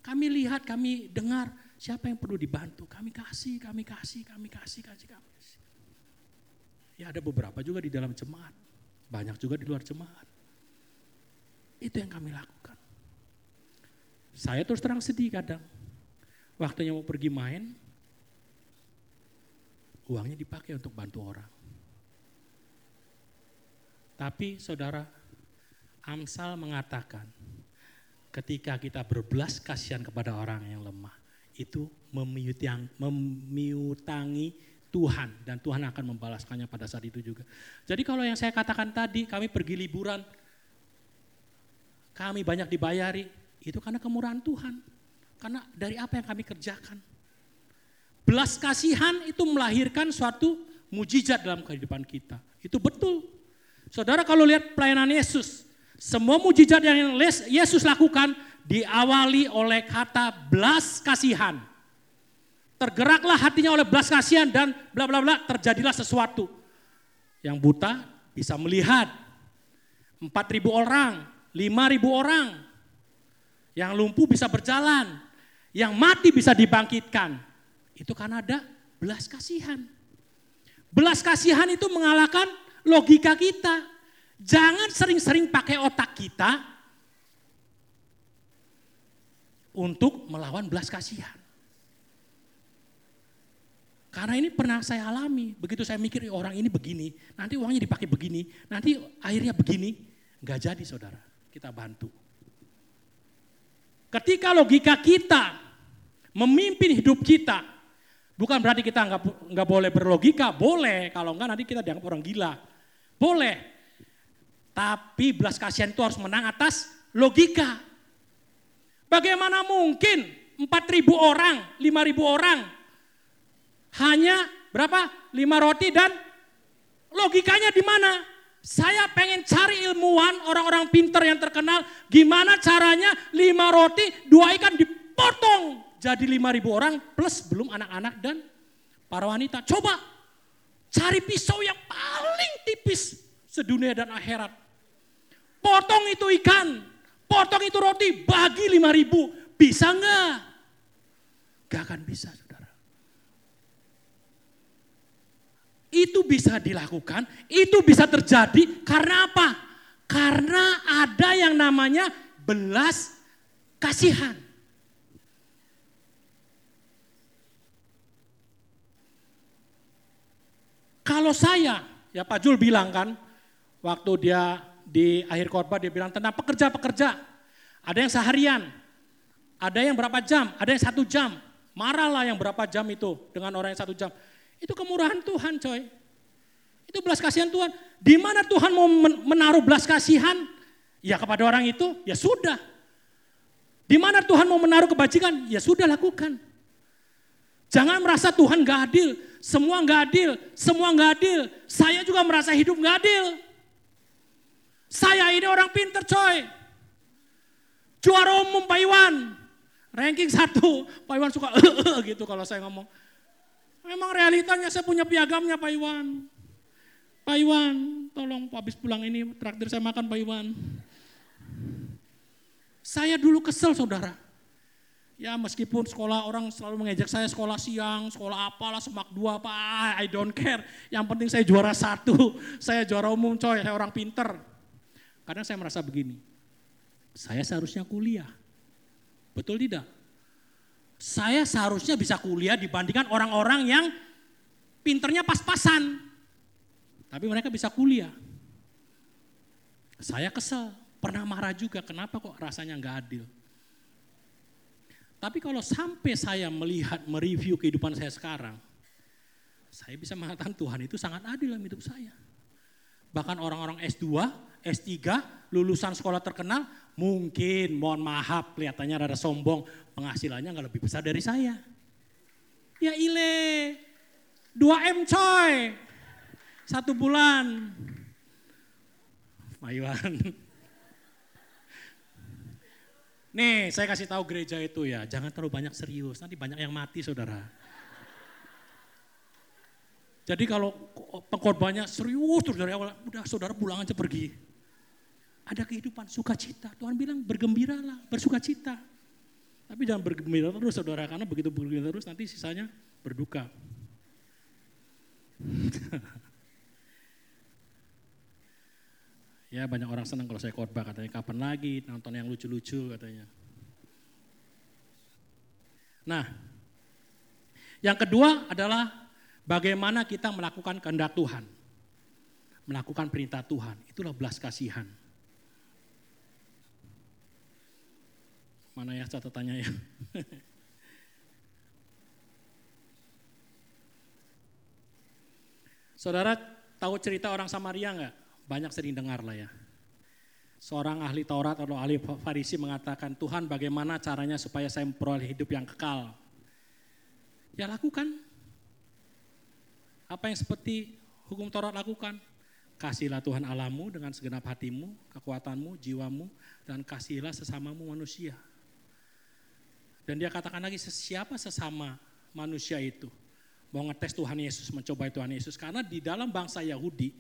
kami lihat, kami dengar siapa yang perlu dibantu. Kami kasih, kami kasih, kami kasih, kasih, kami kasih. Ya ada beberapa juga di dalam jemaat, banyak juga di luar jemaat. Itu yang kami lakukan. Saya terus terang sedih kadang. Waktunya mau pergi main, uangnya dipakai untuk bantu orang. Tapi saudara, Amsal mengatakan, ketika kita berbelas kasihan kepada orang yang lemah, itu memiutangi Tuhan dan Tuhan akan membalaskannya pada saat itu juga. Jadi kalau yang saya katakan tadi, kami pergi liburan, kami banyak dibayari, itu karena kemurahan Tuhan. Karena dari apa yang kami kerjakan. Belas kasihan itu melahirkan suatu mujizat dalam kehidupan kita. Itu betul. Saudara kalau lihat pelayanan Yesus, semua mujizat yang Yesus lakukan diawali oleh kata belas kasihan. Tergeraklah hatinya oleh belas kasihan dan bla bla bla terjadilah sesuatu. Yang buta bisa melihat. Empat ribu orang, lima ribu orang. Yang lumpuh bisa berjalan. Yang mati bisa dibangkitkan. Itu karena ada belas kasihan. Belas kasihan itu mengalahkan logika kita. Jangan sering-sering pakai otak kita untuk melawan belas kasihan. Karena ini pernah saya alami, begitu saya mikir orang ini begini, nanti uangnya dipakai begini, nanti akhirnya begini, nggak jadi saudara, kita bantu. Ketika logika kita memimpin hidup kita, bukan berarti kita nggak nggak boleh berlogika, boleh, kalau enggak nanti kita dianggap orang gila. Boleh. Tapi belas kasihan itu harus menang atas logika. Bagaimana mungkin 4.000 orang, 5.000 orang hanya berapa? Lima roti dan logikanya di mana? Saya pengen cari ilmuwan, orang-orang pinter yang terkenal, gimana caranya lima roti, dua ikan dipotong jadi lima ribu orang plus belum anak-anak dan para wanita. Coba cari pisau yang paling tipis sedunia dan akhirat. Potong itu ikan, potong itu roti, bagi lima ribu. Bisa nggak? Gak akan bisa saudara. Itu bisa dilakukan, itu bisa terjadi karena apa? Karena ada yang namanya belas kasihan. Kalau saya, ya Pak Jul bilang kan, waktu dia di akhir khotbah dia bilang tentang pekerja-pekerja. Ada yang seharian, ada yang berapa jam, ada yang satu jam. Marahlah yang berapa jam itu dengan orang yang satu jam. Itu kemurahan Tuhan coy. Itu belas kasihan Tuhan. Di mana Tuhan mau menaruh belas kasihan? Ya kepada orang itu, ya sudah. Di mana Tuhan mau menaruh kebajikan? Ya sudah lakukan. Jangan merasa Tuhan gak adil. Semua nggak adil, semua nggak adil. Saya juga merasa hidup nggak adil. Saya ini orang pinter coy. Juara umum Pak Iwan. Ranking satu. Pak Iwan suka gitu kalau saya ngomong. Memang realitanya saya punya piagamnya Pak Iwan. Pak Iwan, tolong habis pulang ini traktir saya makan Pak Iwan. Saya dulu kesel saudara. Ya meskipun sekolah orang selalu mengejek saya sekolah siang, sekolah apalah, semak dua apa, I don't care. Yang penting saya juara satu, saya juara umum coy, saya orang pinter. Kadang saya merasa begini, saya seharusnya kuliah. Betul tidak? Saya seharusnya bisa kuliah dibandingkan orang-orang yang pinternya pas-pasan. Tapi mereka bisa kuliah. Saya kesel, pernah marah juga, kenapa kok rasanya nggak adil. Tapi kalau sampai saya melihat, mereview kehidupan saya sekarang, saya bisa mengatakan Tuhan itu sangat adil dalam hidup saya. Bahkan orang-orang S2, S3, lulusan sekolah terkenal, mungkin mohon maaf kelihatannya rada sombong, penghasilannya nggak lebih besar dari saya. Ya ile, 2M coy, satu bulan. Mayuan. Nih, saya kasih tahu gereja itu ya, jangan terlalu banyak serius, nanti banyak yang mati saudara. Jadi kalau pengkorbannya serius terus dari awal, udah saudara pulang aja pergi. Ada kehidupan sukacita. Tuhan bilang bergembiralah, bersukacita. Tapi jangan bergembira terus saudara, karena begitu bergembira terus nanti sisanya berduka. (laughs) Ya banyak orang senang kalau saya khotbah katanya kapan lagi nonton yang lucu-lucu katanya. Nah, yang kedua adalah bagaimana kita melakukan kehendak Tuhan. Melakukan perintah Tuhan, itulah belas kasihan. Mana ya catatannya ya? Saudara tahu cerita orang Samaria enggak? banyak sering dengar lah ya. Seorang ahli Taurat atau ahli Farisi mengatakan, Tuhan bagaimana caranya supaya saya memperoleh hidup yang kekal? Ya lakukan. Apa yang seperti hukum Taurat lakukan? Kasihlah Tuhan Allahmu dengan segenap hatimu, kekuatanmu, jiwamu, dan kasihlah sesamamu manusia. Dan dia katakan lagi, siapa sesama manusia itu? Mau ngetes Tuhan Yesus, mencoba Tuhan Yesus. Karena di dalam bangsa Yahudi,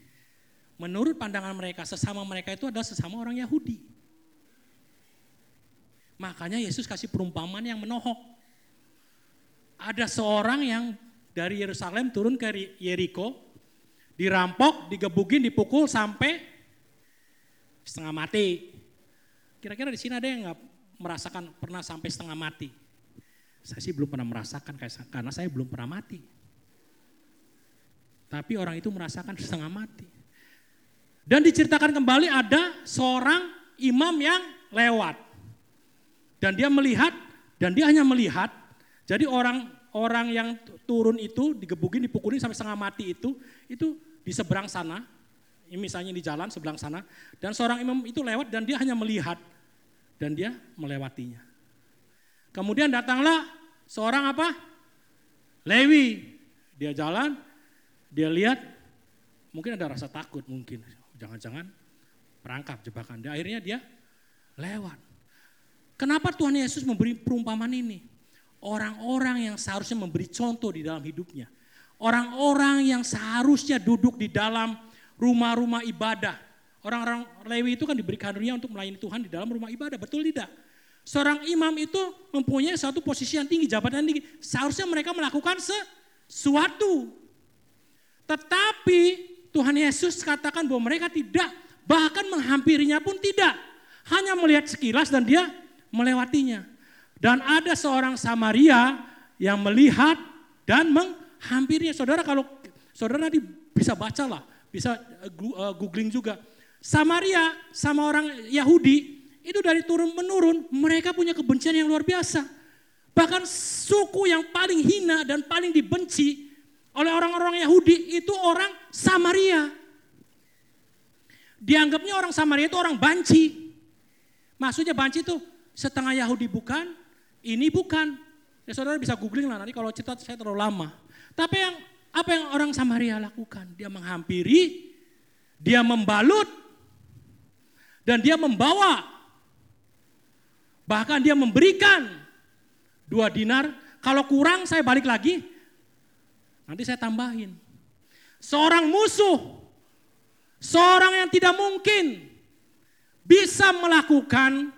menurut pandangan mereka, sesama mereka itu adalah sesama orang Yahudi. Makanya Yesus kasih perumpamaan yang menohok. Ada seorang yang dari Yerusalem turun ke Yeriko, dirampok, digebukin, dipukul sampai setengah mati. Kira-kira di sini ada yang nggak merasakan pernah sampai setengah mati? Saya sih belum pernah merasakan karena saya belum pernah mati. Tapi orang itu merasakan setengah mati. Dan diceritakan kembali ada seorang imam yang lewat. Dan dia melihat, dan dia hanya melihat, jadi orang orang yang turun itu digebukin, dipukulin sampai setengah mati itu, itu di seberang sana, misalnya di jalan seberang sana, dan seorang imam itu lewat dan dia hanya melihat, dan dia melewatinya. Kemudian datanglah seorang apa? Lewi, Dia jalan, dia lihat, mungkin ada rasa takut mungkin. Jangan-jangan perangkap jebakan. Dia, akhirnya dia lewat. Kenapa Tuhan Yesus memberi perumpamaan ini? Orang-orang yang seharusnya memberi contoh di dalam hidupnya. Orang-orang yang seharusnya duduk di dalam rumah-rumah ibadah. Orang-orang Lewi itu kan diberi karunia untuk melayani Tuhan di dalam rumah ibadah, betul tidak? Seorang imam itu mempunyai satu posisi yang tinggi, jabatan yang tinggi. Seharusnya mereka melakukan sesuatu. Tetapi Tuhan Yesus katakan bahwa mereka tidak, bahkan menghampirinya pun tidak. Hanya melihat sekilas dan dia melewatinya. Dan ada seorang Samaria yang melihat dan menghampirinya. Saudara kalau saudara nanti bisa baca lah, bisa eh, eh, googling juga. Samaria sama orang Yahudi itu dari turun menurun mereka punya kebencian yang luar biasa. Bahkan suku yang paling hina dan paling dibenci oleh orang-orang Yahudi itu orang Samaria. Dianggapnya orang Samaria itu orang banci. Maksudnya banci itu setengah Yahudi bukan, ini bukan. Ya saudara bisa googling lah nanti kalau cerita saya terlalu lama. Tapi yang apa yang orang Samaria lakukan? Dia menghampiri, dia membalut, dan dia membawa. Bahkan dia memberikan dua dinar. Kalau kurang saya balik lagi, nanti saya tambahin. Seorang musuh, seorang yang tidak mungkin bisa melakukan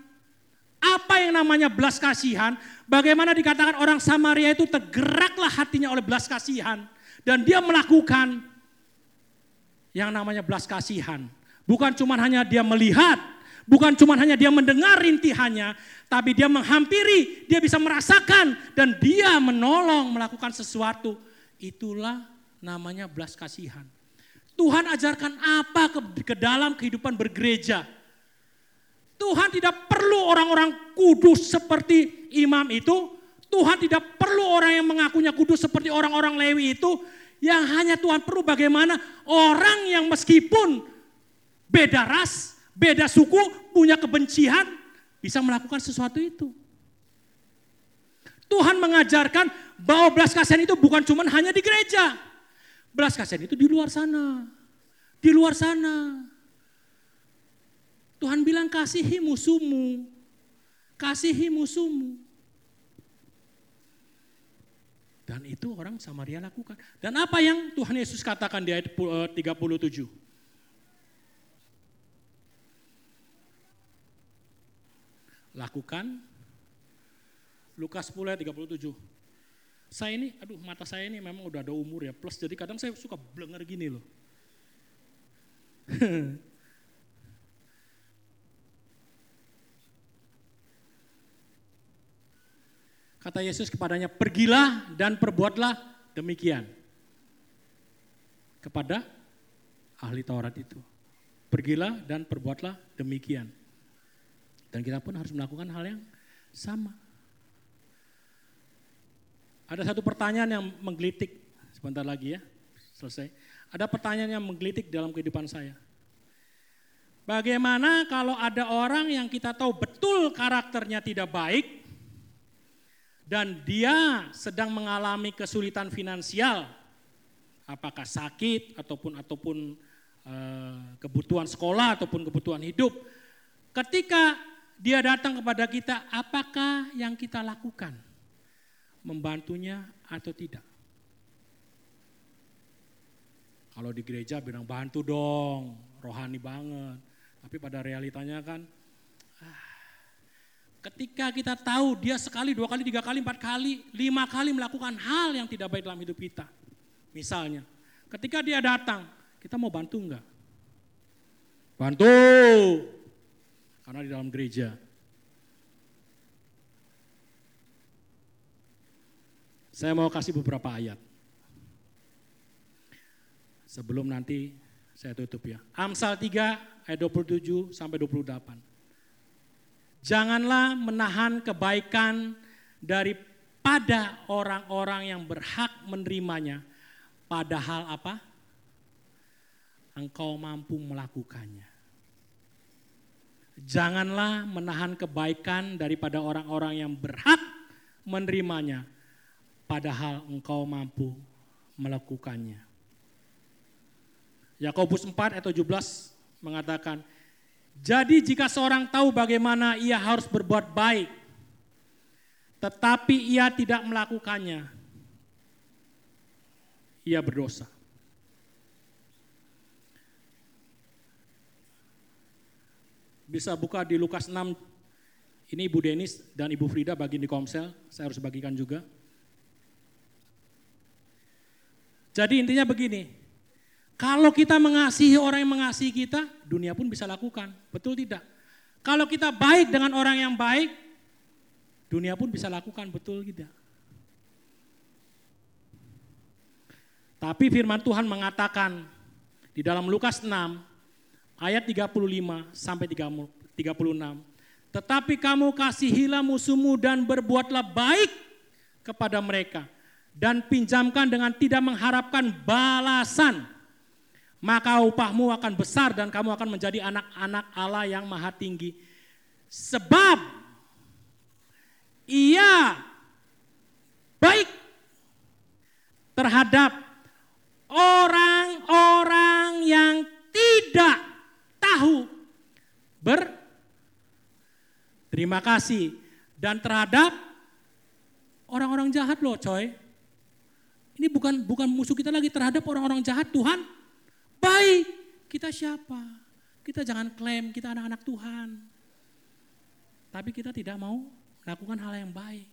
apa yang namanya belas kasihan, bagaimana dikatakan orang Samaria itu tergeraklah hatinya oleh belas kasihan dan dia melakukan yang namanya belas kasihan. Bukan cuma hanya dia melihat, bukan cuma hanya dia mendengar rintihannya, tapi dia menghampiri, dia bisa merasakan dan dia menolong melakukan sesuatu. Itulah namanya belas kasihan. Tuhan ajarkan apa ke, ke dalam kehidupan bergereja? Tuhan tidak perlu orang-orang kudus seperti imam itu. Tuhan tidak perlu orang yang mengakunya kudus seperti orang-orang Lewi itu. Yang hanya Tuhan perlu bagaimana orang yang meskipun beda ras, beda suku, punya kebencian, bisa melakukan sesuatu itu. Tuhan mengajarkan bahwa belas kasihan itu bukan cuma hanya di gereja. Belas kasihan itu di luar sana. Di luar sana. Tuhan bilang kasihi musuhmu. Kasihi musuhmu. Dan itu orang Samaria lakukan. Dan apa yang Tuhan Yesus katakan di ayat 37? Lakukan. Lukas 10 ayat 37. Saya ini, aduh mata saya ini memang udah ada umur ya, plus jadi kadang saya suka blenger gini loh. (laughs) Kata Yesus kepadanya, pergilah dan perbuatlah demikian. Kepada ahli Taurat itu. Pergilah dan perbuatlah demikian. Dan kita pun harus melakukan hal yang sama. Ada satu pertanyaan yang menggelitik, sebentar lagi ya, selesai. Ada pertanyaan yang menggelitik dalam kehidupan saya. Bagaimana kalau ada orang yang kita tahu betul karakternya tidak baik, dan dia sedang mengalami kesulitan finansial, apakah sakit ataupun ataupun uh, kebutuhan sekolah ataupun kebutuhan hidup, ketika dia datang kepada kita, apakah yang kita lakukan? Membantunya atau tidak? Kalau di gereja bilang bantu dong, rohani banget. Tapi pada realitanya kan Ketika kita tahu dia sekali, dua kali, tiga kali, empat kali, lima kali melakukan hal yang tidak baik dalam hidup kita. Misalnya, ketika dia datang, kita mau bantu enggak? Bantu! Karena di dalam gereja. Saya mau kasih beberapa ayat. Sebelum nanti saya tutup ya. Amsal 3 ayat 27 sampai 28. Janganlah menahan kebaikan daripada orang-orang yang berhak menerimanya. Padahal apa? Engkau mampu melakukannya. Janganlah menahan kebaikan daripada orang-orang yang berhak menerimanya. Padahal engkau mampu melakukannya. Yakobus 4 ayat 17 mengatakan, jadi jika seorang tahu bagaimana ia harus berbuat baik, tetapi ia tidak melakukannya, ia berdosa. Bisa buka di Lukas 6, ini Ibu Denis dan Ibu Frida bagi di komsel, saya harus bagikan juga. Jadi intinya begini, kalau kita mengasihi orang yang mengasihi kita, dunia pun bisa lakukan, betul tidak? Kalau kita baik dengan orang yang baik, dunia pun bisa lakukan, betul tidak? Tapi firman Tuhan mengatakan di dalam Lukas 6 ayat 35 sampai 36. Tetapi kamu kasihilah musuhmu dan berbuatlah baik kepada mereka dan pinjamkan dengan tidak mengharapkan balasan. Maka upahmu akan besar dan kamu akan menjadi anak-anak Allah yang maha tinggi. Sebab ia baik terhadap orang-orang yang tidak tahu berterima kasih dan terhadap orang-orang jahat loh coy. Ini bukan bukan musuh kita lagi terhadap orang-orang jahat Tuhan. Baik, kita siapa? Kita jangan klaim kita anak-anak Tuhan. Tapi kita tidak mau melakukan hal yang baik.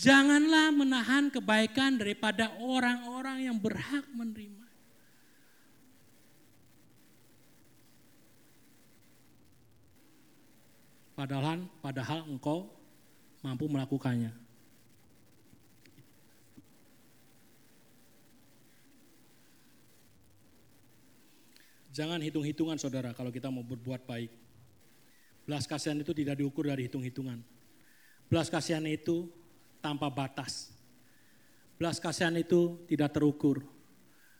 Janganlah menahan kebaikan daripada orang-orang yang berhak menerima. Padahal, padahal engkau mampu melakukannya. Jangan hitung-hitungan saudara kalau kita mau berbuat baik. Belas kasihan itu tidak diukur dari hitung-hitungan. Belas kasihan itu tanpa batas. Belas kasihan itu tidak terukur.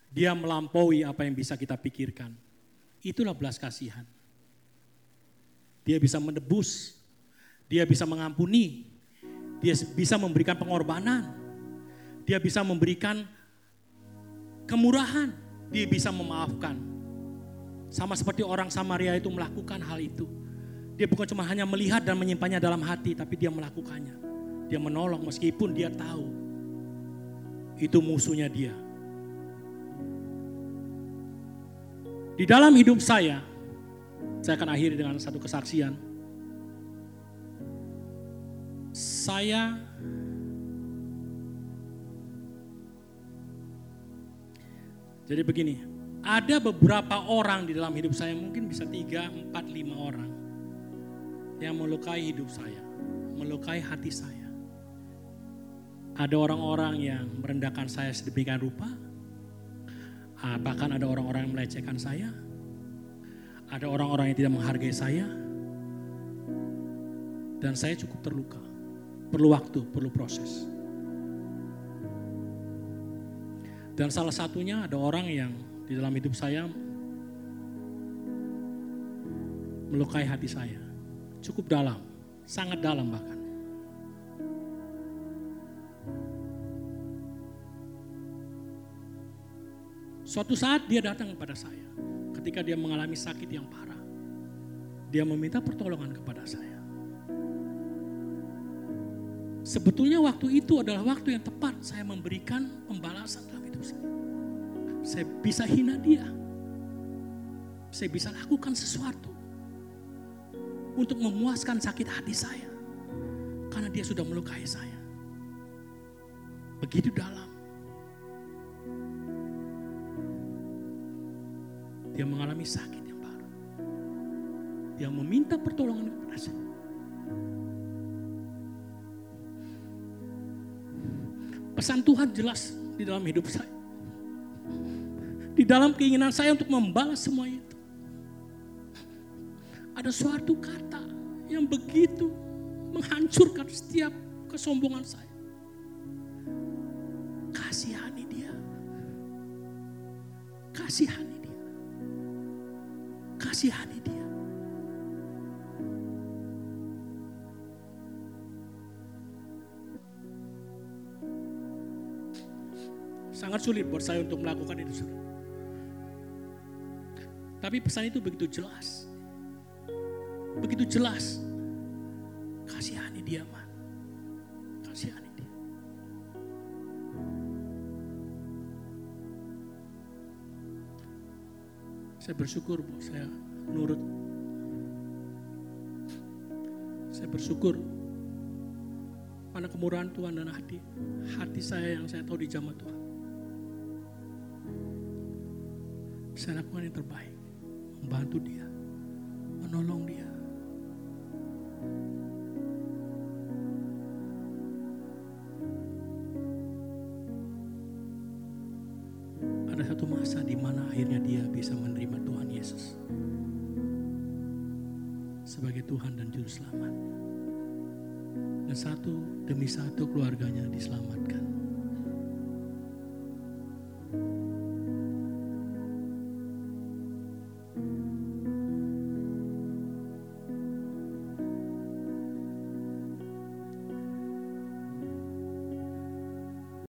Dia melampaui apa yang bisa kita pikirkan. Itulah belas kasihan. Dia bisa menebus, dia bisa mengampuni, dia bisa memberikan pengorbanan. Dia bisa memberikan kemurahan. Dia bisa memaafkan. Sama seperti orang Samaria itu melakukan hal itu. Dia bukan cuma hanya melihat dan menyimpannya dalam hati, tapi dia melakukannya. Dia menolong meskipun dia tahu itu musuhnya dia. Di dalam hidup saya, saya akan akhiri dengan satu kesaksian saya Jadi begini, ada beberapa orang di dalam hidup saya, mungkin bisa tiga, empat, lima orang yang melukai hidup saya, melukai hati saya. Ada orang-orang yang merendahkan saya sedemikian rupa, ah, bahkan ada orang-orang yang melecehkan saya, ada orang-orang yang tidak menghargai saya, dan saya cukup terluka. Perlu waktu, perlu proses. Dan salah satunya ada orang yang di dalam hidup saya melukai hati saya. Cukup dalam, sangat dalam bahkan. Suatu saat dia datang kepada saya ketika dia mengalami sakit yang parah. Dia meminta pertolongan kepada saya. Sebetulnya waktu itu adalah waktu yang tepat saya memberikan pembalasan dalam hidup saya. Saya bisa hina dia. Saya bisa lakukan sesuatu untuk memuaskan sakit hati saya. Karena dia sudah melukai saya. Begitu dalam. Dia mengalami sakit yang parah. Dia meminta pertolongan kepada saya. Pesan Tuhan jelas di dalam hidup saya. Di dalam keinginan saya untuk membalas semua itu. Ada suatu kata yang begitu menghancurkan setiap kesombongan saya. Kasihani dia. Kasihani. Kasihani dia. Sangat sulit buat saya untuk melakukan itu. Tapi pesan itu begitu jelas. Begitu jelas. Kasihani dia, Mak. Saya bersyukur, Bu, saya nurut. Saya bersyukur mana kemurahan Tuhan dan hati hati saya yang saya tahu di zaman Tuhan. Saya lakukan yang terbaik, membantu dia, menolong dia. Tuhan dan Juru Selamat. Dan satu demi satu keluarganya diselamatkan.